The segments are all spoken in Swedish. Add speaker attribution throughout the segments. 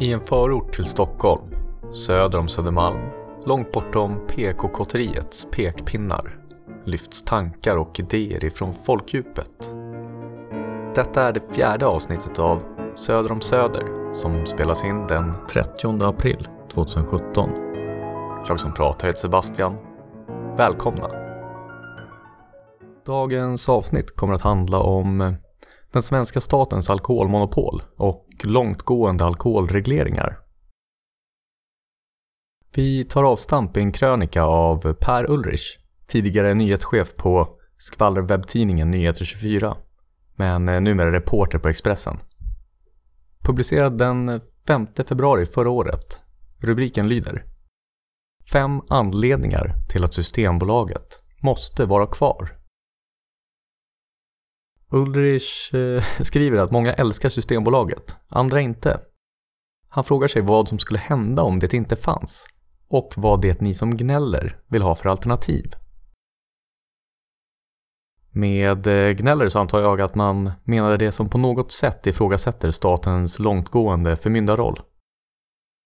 Speaker 1: I en förort till Stockholm, söder om Södermalm, långt bortom PK-kotteriets pekpinnar, lyfts tankar och idéer ifrån folkdjupet. Detta är det fjärde avsnittet av Söder om Söder som spelas in den 30 april 2017. Jag som pratar heter Sebastian. Välkomna! Dagens avsnitt kommer att handla om den svenska statens alkoholmonopol och långtgående alkoholregleringar. Vi tar avstamp i en krönika av Per Ulrich, tidigare nyhetschef på skvallerwebbtidningen Nyheter 24, men eh, numera reporter på Expressen. Publicerad den 5 februari förra året. Rubriken lyder Fem anledningar till att Systembolaget måste vara kvar. Ulrich eh, skriver att många älskar Systembolaget, andra inte. Han frågar sig vad som skulle hända om det inte fanns och vad det ni som gnäller vill ha för alternativ. Med eh, gnäller så antar jag att man menade det som på något sätt ifrågasätter statens långtgående förmyndarroll.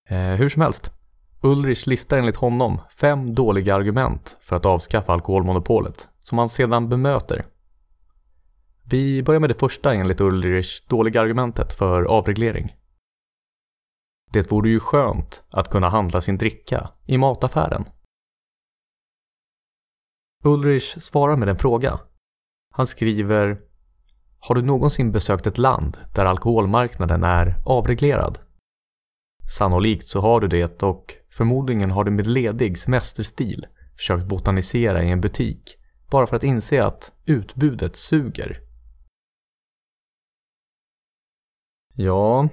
Speaker 1: Eh, hur som helst, Ulrich listar enligt honom fem dåliga argument för att avskaffa alkoholmonopolet som han sedan bemöter vi börjar med det första enligt Ulrich dåliga argumentet för avreglering. Det vore ju skönt att kunna handla sin dricka i mataffären. Ulrich svarar med en fråga. Han skriver Har du någonsin besökt ett land där alkoholmarknaden är avreglerad? Sannolikt så har du det och förmodligen har du med ledig semesterstil försökt botanisera i en butik bara för att inse att utbudet suger Ja,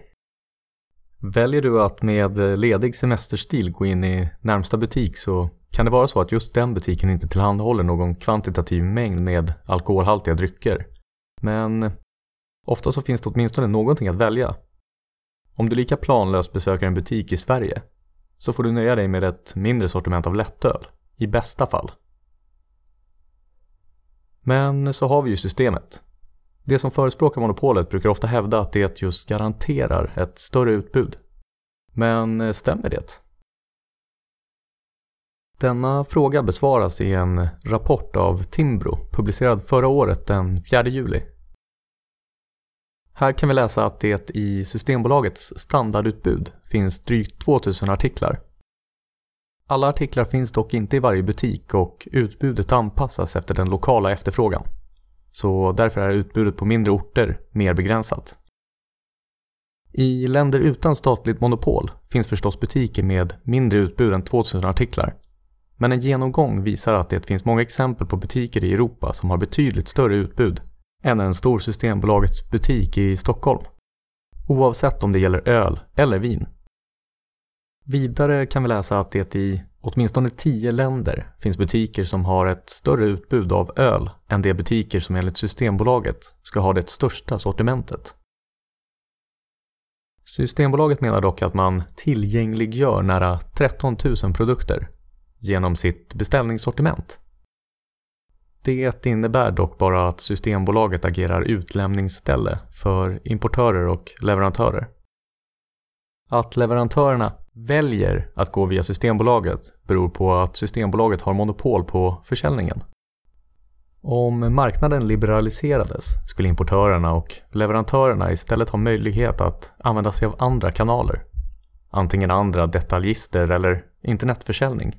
Speaker 1: väljer du att med ledig semesterstil gå in i närmsta butik så kan det vara så att just den butiken inte tillhandahåller någon kvantitativ mängd med alkoholhaltiga drycker. Men ofta så finns det åtminstone någonting att välja. Om du lika planlöst besöker en butik i Sverige så får du nöja dig med ett mindre sortiment av lättöl, i bästa fall. Men så har vi ju systemet. De som förespråkar monopolet brukar ofta hävda att det just garanterar ett större utbud. Men eh, stämmer det? Denna fråga besvaras i en rapport av Timbro publicerad förra året den 4 juli. Här kan vi läsa att det i Systembolagets standardutbud finns drygt 2000 artiklar. Alla artiklar finns dock inte i varje butik och utbudet anpassas efter den lokala efterfrågan. Så därför är utbudet på mindre orter mer begränsat. I länder utan statligt monopol finns förstås butiker med mindre utbud än 2000 artiklar. Men en genomgång visar att det finns många exempel på butiker i Europa som har betydligt större utbud än en stor Systembolagets butik i Stockholm. Oavsett om det gäller öl eller vin. Vidare kan vi läsa att det i åtminstone tio länder finns butiker som har ett större utbud av öl än de butiker som enligt Systembolaget ska ha det största sortimentet. Systembolaget menar dock att man tillgängliggör nära 13 000 produkter genom sitt beställningssortiment. Det innebär dock bara att Systembolaget agerar utlämningsställe för importörer och leverantörer. Att leverantörerna väljer att gå via Systembolaget beror på att Systembolaget har monopol på försäljningen. Om marknaden liberaliserades skulle importörerna och leverantörerna istället ha möjlighet att använda sig av andra kanaler. Antingen andra detaljister eller internetförsäljning.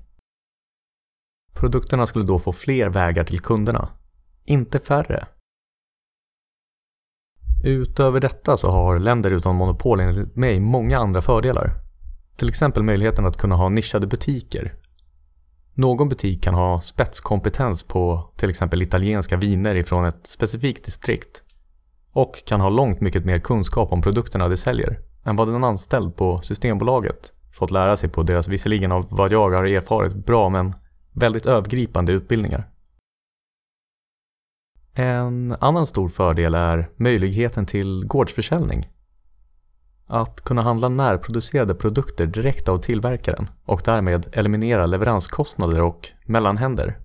Speaker 1: Produkterna skulle då få fler vägar till kunderna, inte färre. Utöver detta så har länder utan monopol enligt mig många andra fördelar. Till exempel möjligheten att kunna ha nischade butiker. Någon butik kan ha spetskompetens på till exempel italienska viner ifrån ett specifikt distrikt och kan ha långt mycket mer kunskap om produkterna de säljer än vad en anställd på Systembolaget fått lära sig på deras visserligen av vad jag har erfarit bra men väldigt övergripande utbildningar. En annan stor fördel är möjligheten till gårdsförsäljning. Att kunna handla närproducerade produkter direkt av tillverkaren och därmed eliminera leveranskostnader och mellanhänder.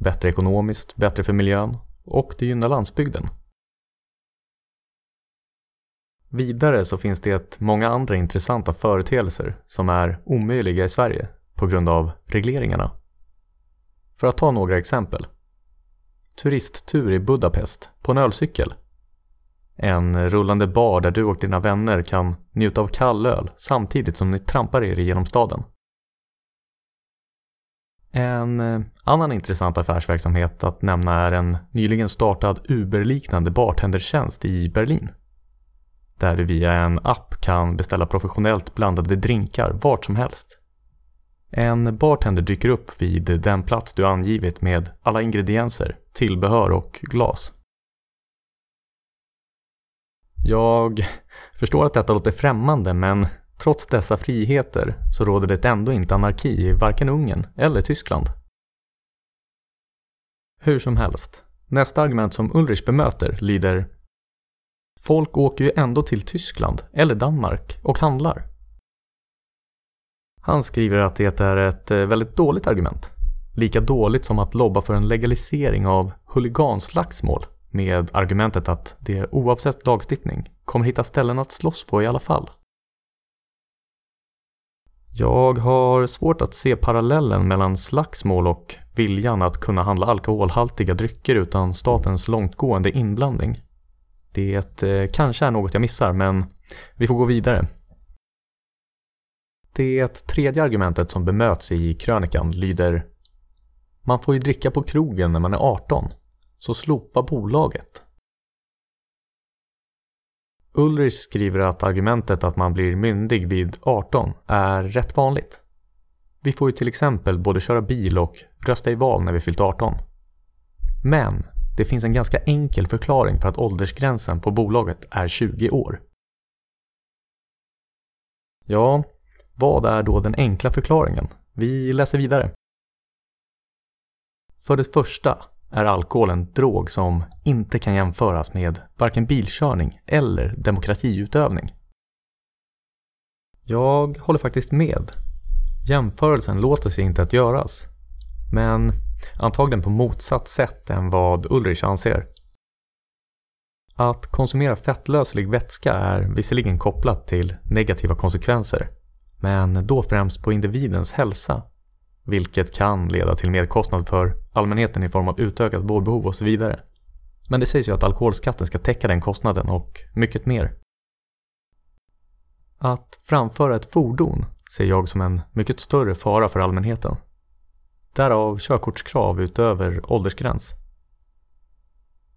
Speaker 1: Bättre ekonomiskt, bättre för miljön och det gynnar landsbygden. Vidare så finns det många andra intressanta företeelser som är omöjliga i Sverige på grund av regleringarna. För att ta några exempel. Turisttur i Budapest på en ölcykel. En rullande bar där du och dina vänner kan njuta av kall öl samtidigt som ni trampar er genom staden. En eh, annan intressant affärsverksamhet att nämna är en nyligen startad Uber-liknande bartendertjänst i Berlin. Där du via en app kan beställa professionellt blandade drinkar vart som helst. En bartender dyker upp vid den plats du angivit med alla ingredienser, tillbehör och glas. Jag förstår att detta låter främmande men trots dessa friheter så råder det ändå inte anarki i varken Ungern eller Tyskland. Hur som helst, nästa argument som Ulrich bemöter lyder Folk åker ju ändå till Tyskland eller Danmark och handlar. Han skriver att det är ett eh, väldigt dåligt argument. Lika dåligt som att lobba för en legalisering av huliganslagsmål med argumentet att det oavsett lagstiftning kommer hitta ställen att slåss på i alla fall. Jag har svårt att se parallellen mellan slagsmål och viljan att kunna handla alkoholhaltiga drycker utan statens långtgående inblandning. Det eh, kanske är något jag missar, men vi får gå vidare. Det tredje argumentet som bemöts i krönikan lyder Man får ju dricka på krogen när man är 18, så slopa bolaget. Ulrich skriver att argumentet att man blir myndig vid 18 är rätt vanligt. Vi får ju till exempel både köra bil och rösta i val när vi fyllt 18. Men det finns en ganska enkel förklaring för att åldersgränsen på bolaget är 20 år. Ja, vad är då den enkla förklaringen? Vi läser vidare. För det första är alkohol en drog som inte kan jämföras med varken bilkörning eller demokratiutövning. Jag håller faktiskt med. Jämförelsen låter sig inte att göras. Men antagligen på motsatt sätt än vad Ulrich anser. Att konsumera fettlöslig vätska är visserligen kopplat till negativa konsekvenser, men då främst på individens hälsa vilket kan leda till merkostnad för allmänheten i form av utökat vårdbehov och så vidare. Men det sägs ju att alkoholskatten ska täcka den kostnaden och mycket mer. Att framföra ett fordon ser jag som en mycket större fara för allmänheten. Därav körkortskrav utöver åldersgräns.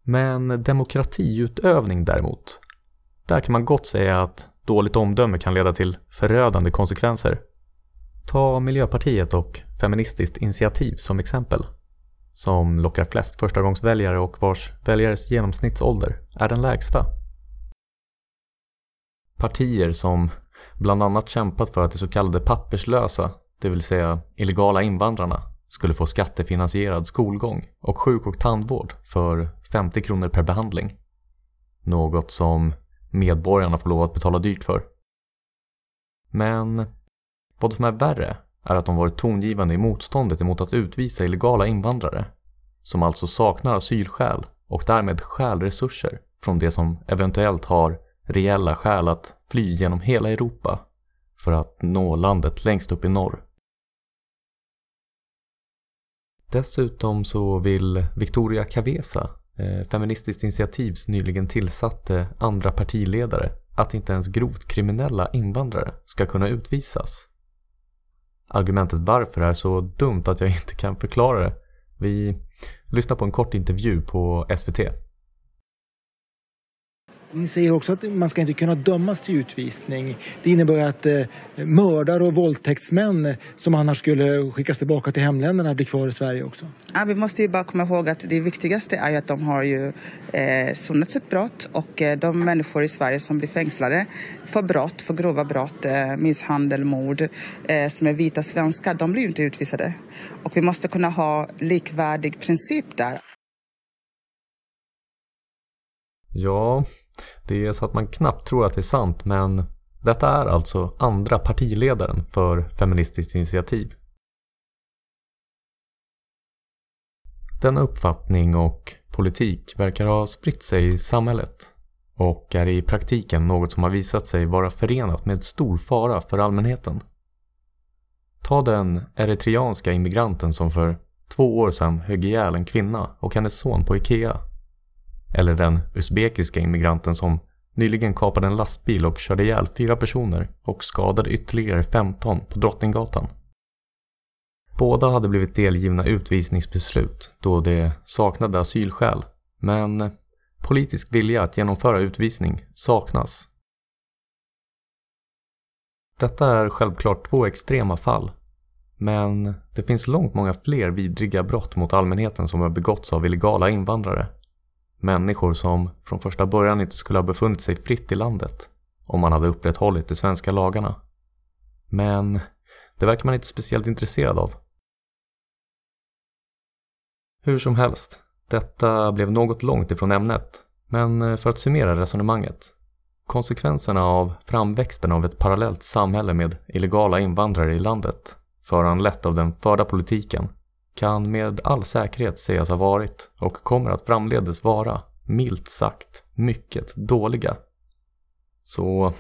Speaker 1: Men demokratiutövning däremot, där kan man gott säga att dåligt omdöme kan leda till förödande konsekvenser. Ta Miljöpartiet och Feministiskt initiativ som exempel. Som lockar flest förstagångsväljare och vars väljares genomsnittsålder är den lägsta. Partier som bland annat kämpat för att de så kallade papperslösa, det vill säga illegala invandrarna, skulle få skattefinansierad skolgång och sjuk och tandvård för 50 kronor per behandling. Något som medborgarna får lov att betala dyrt för. Men vad som är värre är att de varit tongivande i motståndet emot att utvisa illegala invandrare, som alltså saknar asylskäl och därmed stjäl resurser från de som eventuellt har reella skäl att fly genom hela Europa för att nå landet längst upp i norr. Dessutom så vill Victoria Cavesa, eh, Feministiskt initiativs nyligen tillsatte andra partiledare, att inte ens grovt kriminella invandrare ska kunna utvisas argumentet varför är så dumt att jag inte kan förklara det. Vi lyssnar på en kort intervju på SVT.
Speaker 2: Ni säger också att man ska inte kunna dömas till utvisning. Det innebär att eh, mördare och våldtäktsmän som annars skulle skickas tillbaka till hemländerna blir kvar i Sverige också.
Speaker 3: Ja, vi måste ju bara komma ihåg att det viktigaste är att de har ju eh, sonat sitt brott och eh, de människor i Sverige som blir fängslade för brott, för grova brott, eh, misshandel, mord, eh, som är vita svenskar, de blir ju inte utvisade. Och vi måste kunna ha likvärdig princip där.
Speaker 1: Ja, det är så att man knappt tror att det är sant men detta är alltså andra partiledaren för Feministiskt initiativ. Denna uppfattning och politik verkar ha spritt sig i samhället och är i praktiken något som har visat sig vara förenat med stor fara för allmänheten. Ta den eritreanska immigranten som för två år sedan högg ihjäl en kvinna och hennes son på Ikea. Eller den usbekiska immigranten som nyligen kapade en lastbil och körde ihjäl fyra personer och skadade ytterligare 15 på Drottninggatan. Båda hade blivit delgivna utvisningsbeslut då de saknade asylskäl, men politisk vilja att genomföra utvisning saknas. Detta är självklart två extrema fall, men det finns långt många fler vidriga brott mot allmänheten som har begåtts av illegala invandrare. Människor som från första början inte skulle ha befunnit sig fritt i landet om man hade upprätthållit de svenska lagarna. Men det verkar man inte speciellt intresserad av. Hur som helst, detta blev något långt ifrån ämnet, men eh, för att summera resonemanget. Konsekvenserna av framväxten av ett parallellt samhälle med illegala invandrare i landet, föranlett av den förda politiken, kan med all säkerhet sägas ha varit och kommer att framledes vara, milt sagt, mycket dåliga. Så,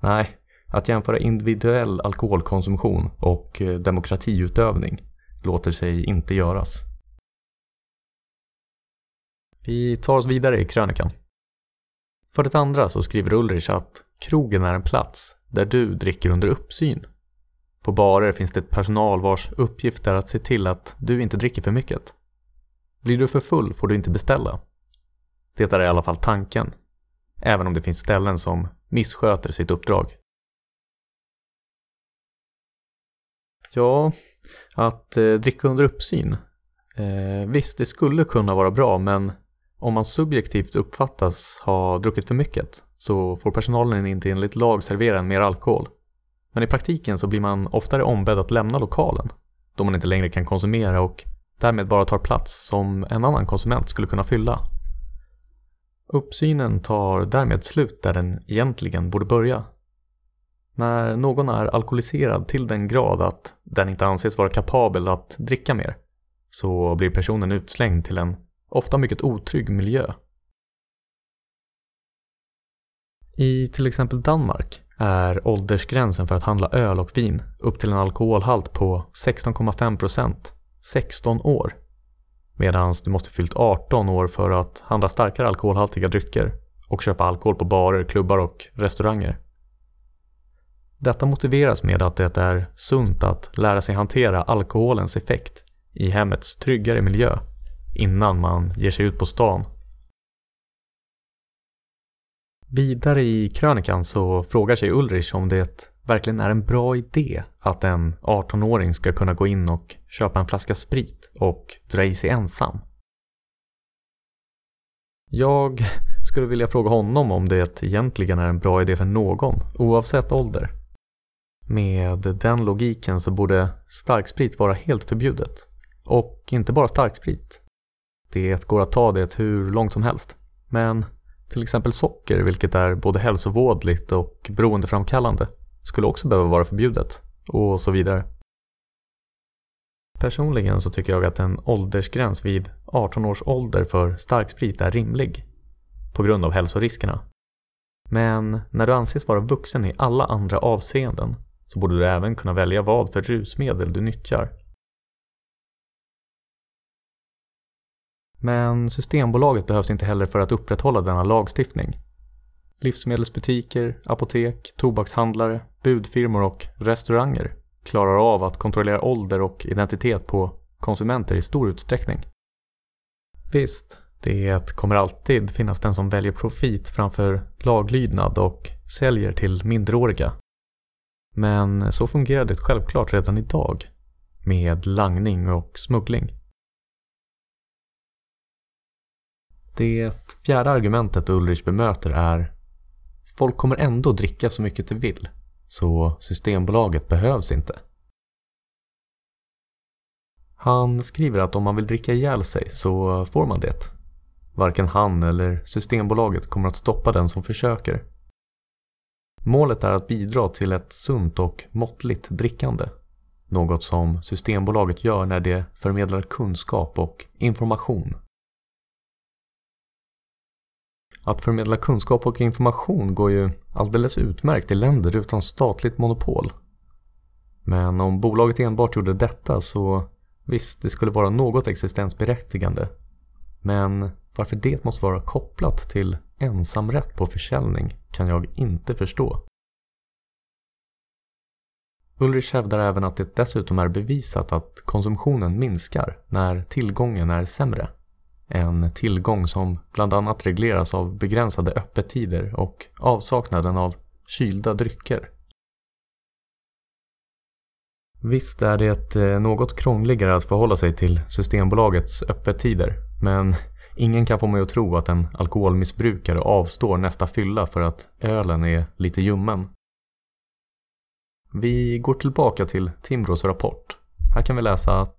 Speaker 1: nej, att jämföra individuell alkoholkonsumtion och eh, demokratiutövning låter sig inte göras. Vi tar oss vidare i krönikan. För det andra så skriver Ulrich att krogen är en plats där du dricker under uppsyn. På barer finns det ett personal vars uppgift är att se till att du inte dricker för mycket. Blir du för full får du inte beställa. Det är i alla fall tanken, även om det finns ställen som missköter sitt uppdrag. Ja, att eh, dricka under uppsyn. Eh, visst, det skulle kunna vara bra, men om man subjektivt uppfattas ha druckit för mycket så får personalen inte enligt lag servera mer alkohol. Men i praktiken så blir man oftare ombedd att lämna lokalen då man inte längre kan konsumera och därmed bara tar plats som en annan konsument skulle kunna fylla. Uppsynen tar därmed slut där den egentligen borde börja. När någon är alkoholiserad till den grad att den inte anses vara kapabel att dricka mer så blir personen utslängd till en ofta mycket otrygg miljö. I till exempel Danmark är åldersgränsen för att handla öl och vin upp till en alkoholhalt på 16,5% 16 år. Medan du måste fyllt 18 år för att handla starkare alkoholhaltiga drycker och köpa alkohol på barer, klubbar och restauranger. Detta motiveras med att det är sunt att lära sig hantera alkoholens effekt i hemmets tryggare miljö innan man ger sig ut på stan. Vidare i krönikan så frågar sig Ulrich om det verkligen är en bra idé att en 18-åring ska kunna gå in och köpa en flaska sprit och dra i sig ensam. Jag skulle vilja fråga honom om det egentligen är en bra idé för någon, oavsett ålder. Med den logiken så borde starksprit vara helt förbjudet. Och inte bara starksprit. Det går att ta det hur långt som helst. Men till exempel socker, vilket är både hälsovådligt och beroendeframkallande, skulle också behöva vara förbjudet. Och så vidare. Personligen så tycker jag att en åldersgräns vid 18 års ålder för starksprit är rimlig. På grund av hälsoriskerna. Men när du anses vara vuxen i alla andra avseenden så borde du även kunna välja vad för rusmedel du nyttjar Men Systembolaget behövs inte heller för att upprätthålla denna lagstiftning. Livsmedelsbutiker, apotek, tobakshandlare, budfirmor och restauranger klarar av att kontrollera ålder och identitet på konsumenter i stor utsträckning. Visst, det kommer alltid finnas den som väljer profit framför laglydnad och säljer till minderåriga. Men så fungerar det självklart redan idag med langning och smuggling. Det fjärde argumentet Ulrich bemöter är Folk kommer ändå dricka så mycket de vill, så Systembolaget behövs inte. Han skriver att om man vill dricka ihjäl sig så får man det. Varken han eller Systembolaget kommer att stoppa den som försöker. Målet är att bidra till ett sunt och måttligt drickande. Något som Systembolaget gör när det förmedlar kunskap och information att förmedla kunskap och information går ju alldeles utmärkt i länder utan statligt monopol. Men om bolaget enbart gjorde detta så visst, det skulle vara något existensberättigande. Men varför det måste vara kopplat till ensamrätt på försäljning kan jag inte förstå. Ulrich hävdar även att det dessutom är bevisat att konsumtionen minskar när tillgången är sämre. En tillgång som bland annat regleras av begränsade öppettider och avsaknaden av kylda drycker. Visst är det eh, något krångligare att förhålla sig till Systembolagets öppettider, men ingen kan få mig att tro att en alkoholmissbrukare avstår nästa fylla för att ölen är lite ljummen. Vi går tillbaka till Timbros rapport. Här kan vi läsa att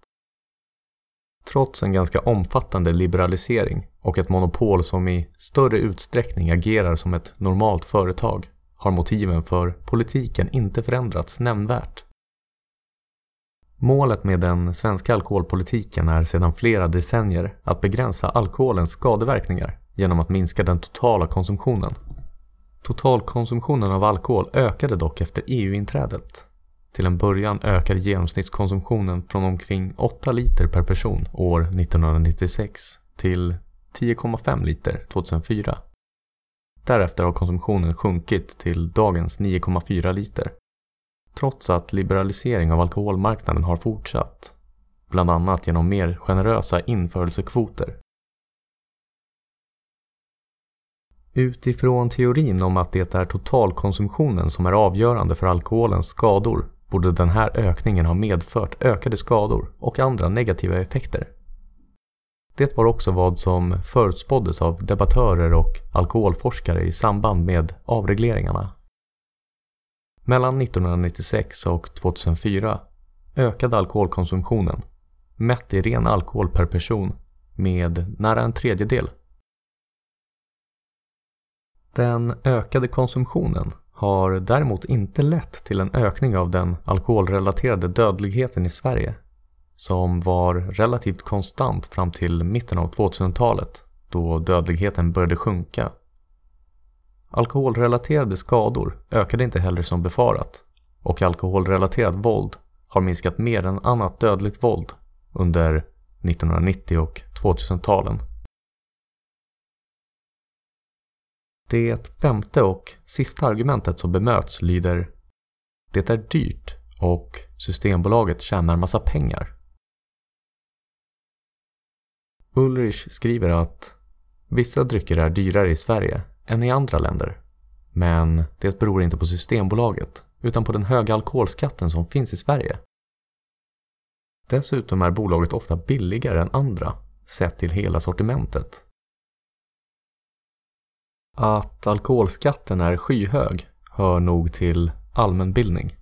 Speaker 1: Trots en ganska omfattande liberalisering och ett monopol som i större utsträckning agerar som ett normalt företag har motiven för politiken inte förändrats nämnvärt. Målet med den svenska alkoholpolitiken är sedan flera decennier att begränsa alkoholens skadeverkningar genom att minska den totala konsumtionen. Totalkonsumtionen av alkohol ökade dock efter EU-inträdet. Till en början ökade genomsnittskonsumtionen från omkring 8 liter per person år 1996 till 10,5 liter 2004. Därefter har konsumtionen sjunkit till dagens 9,4 liter. Trots att liberalisering av alkoholmarknaden har fortsatt. Bland annat genom mer generösa införselkvoter Utifrån teorin om att det är totalkonsumtionen som är avgörande för alkoholens skador borde den här ökningen ha medfört ökade skador och andra negativa effekter. Det var också vad som förutspåddes av debattörer och alkoholforskare i samband med avregleringarna. Mellan 1996 och 2004 ökade alkoholkonsumtionen, mätt i ren alkohol per person, med nära en tredjedel den ökade konsumtionen har däremot inte lett till en ökning av den alkoholrelaterade dödligheten i Sverige som var relativt konstant fram till mitten av 2000-talet då dödligheten började sjunka. Alkoholrelaterade skador ökade inte heller som befarat och alkoholrelaterat våld har minskat mer än annat dödligt våld under 1990 och 2000-talen. Det femte och sista argumentet som bemöts lyder Det är dyrt och Systembolaget tjänar massa pengar. Ulrich skriver att vissa drycker är dyrare i Sverige än i andra länder. Men det beror inte på Systembolaget utan på den höga alkoholskatten som finns i Sverige. Dessutom är bolaget ofta billigare än andra sett till hela sortimentet att alkoholskatten är skyhög hör nog till allmänbildning.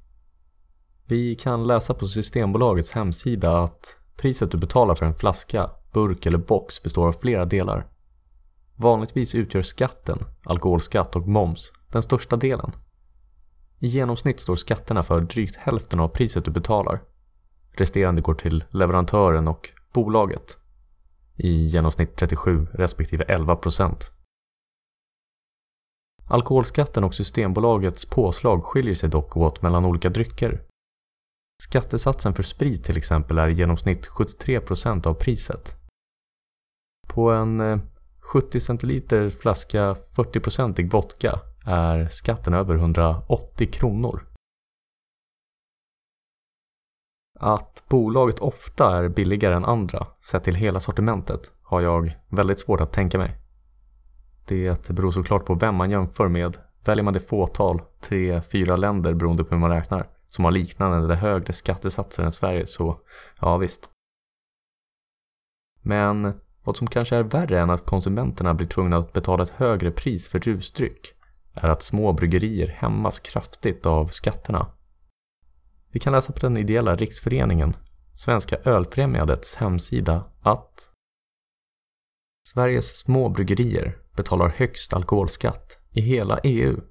Speaker 1: Vi kan läsa på Systembolagets hemsida att priset du betalar för en flaska, burk eller box består av flera delar. Vanligtvis utgör skatten, alkoholskatt och moms, den största delen. I genomsnitt står skatterna för drygt hälften av priset du betalar. Resterande går till leverantören och bolaget. I genomsnitt 37 respektive 11 procent. Alkoholskatten och Systembolagets påslag skiljer sig dock åt mellan olika drycker. Skattesatsen för sprit till exempel är i genomsnitt 73% av priset. På en eh, 70 centiliter flaska 40-procentig vodka är skatten över 180 kronor. Att bolaget ofta är billigare än andra sett till hela sortimentet har jag väldigt svårt att tänka mig. Det beror såklart på vem man jämför med. Väljer man det fåtal, tre, fyra länder beroende på hur man räknar, som har liknande eller högre skattesatser än Sverige så, ja visst. Men vad som kanske är värre än att konsumenterna blir tvungna att betala ett högre pris för rusdryck är att små bryggerier hämmas kraftigt av skatterna. Vi kan läsa på den ideella riksföreningen, Svenska ölfrämjandets hemsida att Sveriges små bryggerier betalar högst alkoholskatt i hela EU.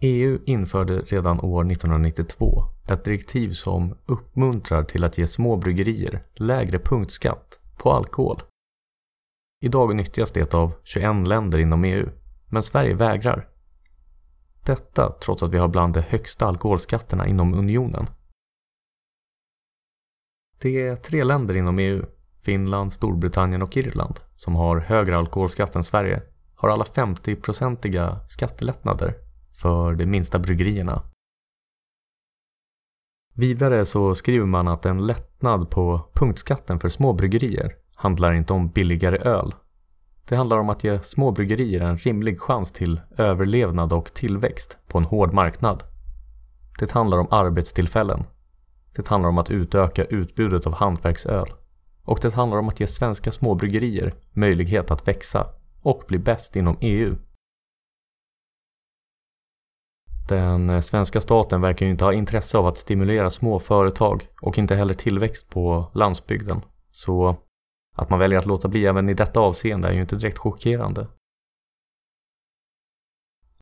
Speaker 1: EU införde redan år 1992 ett direktiv som uppmuntrar till att ge små bryggerier lägre punktskatt på alkohol. Idag nyttjas det av 21 länder inom EU, men Sverige vägrar. Detta trots att vi har bland de högsta alkoholskatterna inom unionen. Det är tre länder inom EU, Finland, Storbritannien och Irland, som har högre alkoholskatt än Sverige, har alla 50-procentiga skattelättnader för de minsta bryggerierna. Vidare så skriver man att en lättnad på punktskatten för små bryggerier handlar inte om billigare öl. Det handlar om att ge små bryggerier en rimlig chans till överlevnad och tillväxt på en hård marknad. Det handlar om arbetstillfällen. Det handlar om att utöka utbudet av hantverksöl. Och det handlar om att ge svenska småbryggerier möjlighet att växa och bli bäst inom EU. Den svenska staten verkar ju inte ha intresse av att stimulera små företag och inte heller tillväxt på landsbygden. Så att man väljer att låta bli även i detta avseende är ju inte direkt chockerande.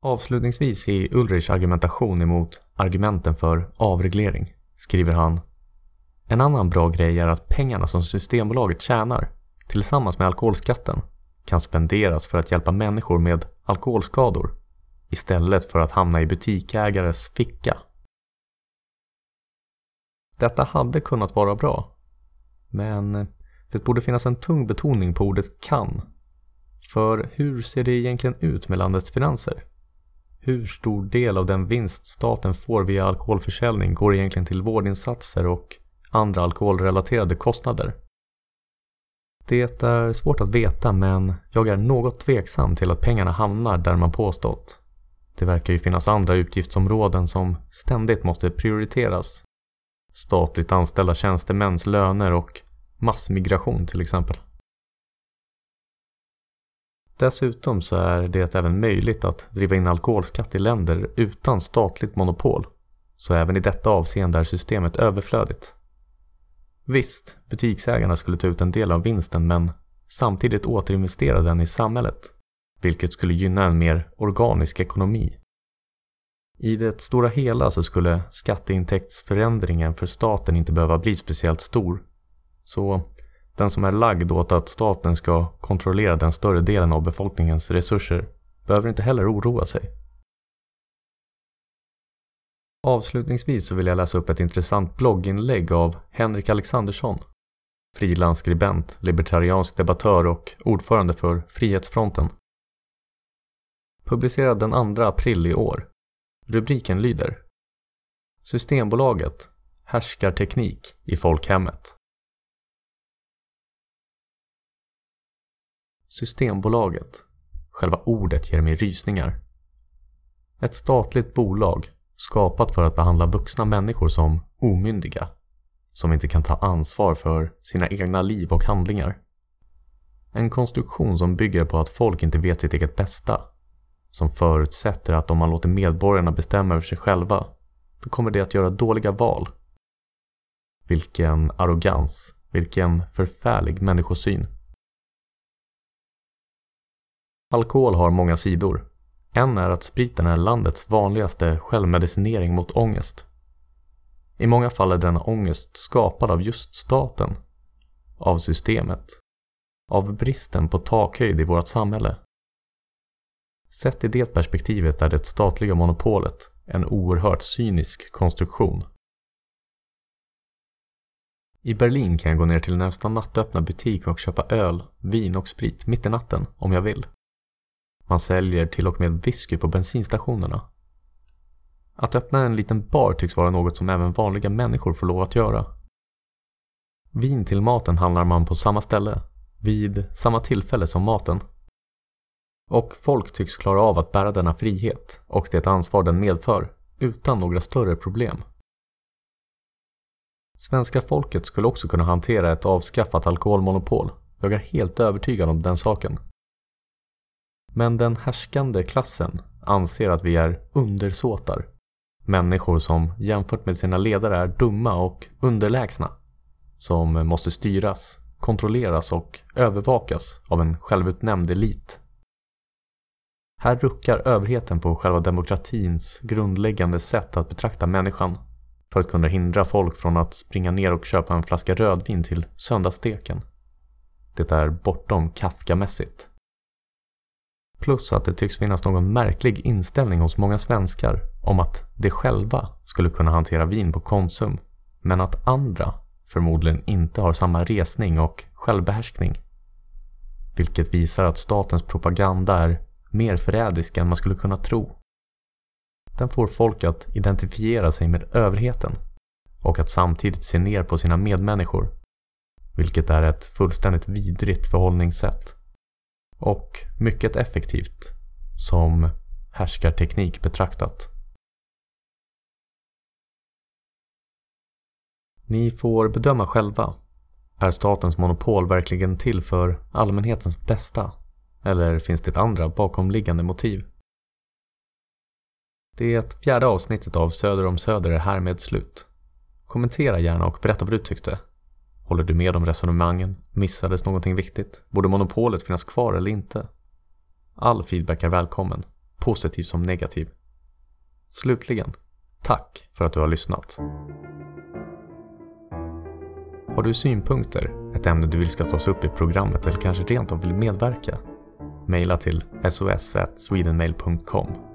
Speaker 1: Avslutningsvis i Ulrichs argumentation emot argumenten för avreglering skriver han en annan bra grej är att pengarna som Systembolaget tjänar tillsammans med alkoholskatten kan spenderas för att hjälpa människor med alkoholskador istället för att hamna i butikägares ficka. Detta hade kunnat vara bra, men det borde finnas en tung betoning på ordet kan. För hur ser det egentligen ut med landets finanser? Hur stor del av den vinst staten får via alkoholförsäljning går egentligen till vårdinsatser och andra alkoholrelaterade kostnader? Det är svårt att veta men jag är något tveksam till att pengarna hamnar där man påstått. Det verkar ju finnas andra utgiftsområden som ständigt måste prioriteras. Statligt anställda tjänstemäns löner och massmigration till exempel. Dessutom så är det även möjligt att driva in alkoholskatt i länder utan statligt monopol. Så även i detta avseende är systemet överflödigt. Visst, butiksägarna skulle ta ut en del av vinsten men samtidigt återinvestera den i samhället, vilket skulle gynna en mer organisk ekonomi. I det stora hela så skulle skatteintäktsförändringen för staten inte behöva bli speciellt stor så den som är lagd åt att staten ska kontrollera den större delen av befolkningens resurser behöver inte heller oroa sig. Avslutningsvis så vill jag läsa upp ett intressant blogginlägg av Henrik Alexandersson, frilansskribent, libertariansk debattör och ordförande för Frihetsfronten. Publicerad den 2 april i år. Rubriken lyder Systembolaget härskarteknik i folkhemmet. Systembolaget. Själva ordet ger mig rysningar. Ett statligt bolag skapat för att behandla vuxna människor som omyndiga. Som inte kan ta ansvar för sina egna liv och handlingar. En konstruktion som bygger på att folk inte vet sitt eget bästa. Som förutsätter att om man låter medborgarna bestämma över sig själva, då kommer de att göra dåliga val. Vilken arrogans, vilken förfärlig människosyn. Alkohol har många sidor. En är att spriten är landets vanligaste självmedicinering mot ångest. I många fall är denna ångest skapad av just staten, av systemet, av bristen på takhöjd i vårt samhälle. Sett i det perspektivet är det statliga monopolet en oerhört cynisk konstruktion. I Berlin kan jag gå ner till närmsta nattöppna butik och köpa öl, vin och sprit mitt i natten om jag vill. Man säljer till och med whisky på bensinstationerna. Att öppna en liten bar tycks vara något som även vanliga människor får lov att göra. Vin till maten handlar man på samma ställe, vid samma tillfälle som maten. Och folk tycks klara av att bära denna frihet och det ansvar den medför utan några större problem. Svenska folket skulle också kunna hantera ett avskaffat alkoholmonopol. Jag är helt övertygad om den saken. Men den härskande klassen anser att vi är undersåtar. Människor som jämfört med sina ledare är dumma och underlägsna. Som måste styras, kontrolleras och övervakas av en självutnämnd elit. Här ruckar överheten på själva demokratins grundläggande sätt att betrakta människan för att kunna hindra folk från att springa ner och köpa en flaska rödvin till söndagssteken. det är bortom Kafkamässigt. Plus att det tycks finnas någon märklig inställning hos många svenskar om att de själva skulle kunna hantera vin på Konsum, men att andra förmodligen inte har samma resning och självbehärskning. Vilket visar att statens propaganda är mer förrädisk än man skulle kunna tro. Den får folk att identifiera sig med överheten och att samtidigt se ner på sina medmänniskor, vilket är ett fullständigt vidrigt förhållningssätt. Och mycket effektivt som härskarteknik betraktat. Ni får bedöma själva. Är statens monopol verkligen till för allmänhetens bästa? Eller finns det andra bakomliggande motiv? Det fjärde avsnittet av Söder om Söder är härmed slut. Kommentera gärna och berätta vad du tyckte. Håller du med om resonemangen? Missades någonting viktigt? Borde monopolet finnas kvar eller inte? All feedback är välkommen, positiv som negativ. Slutligen, tack för att du har lyssnat. Har du synpunkter, ett ämne du vill ska tas upp i programmet eller kanske rent av vill medverka? Maila till sos.swedenmail.com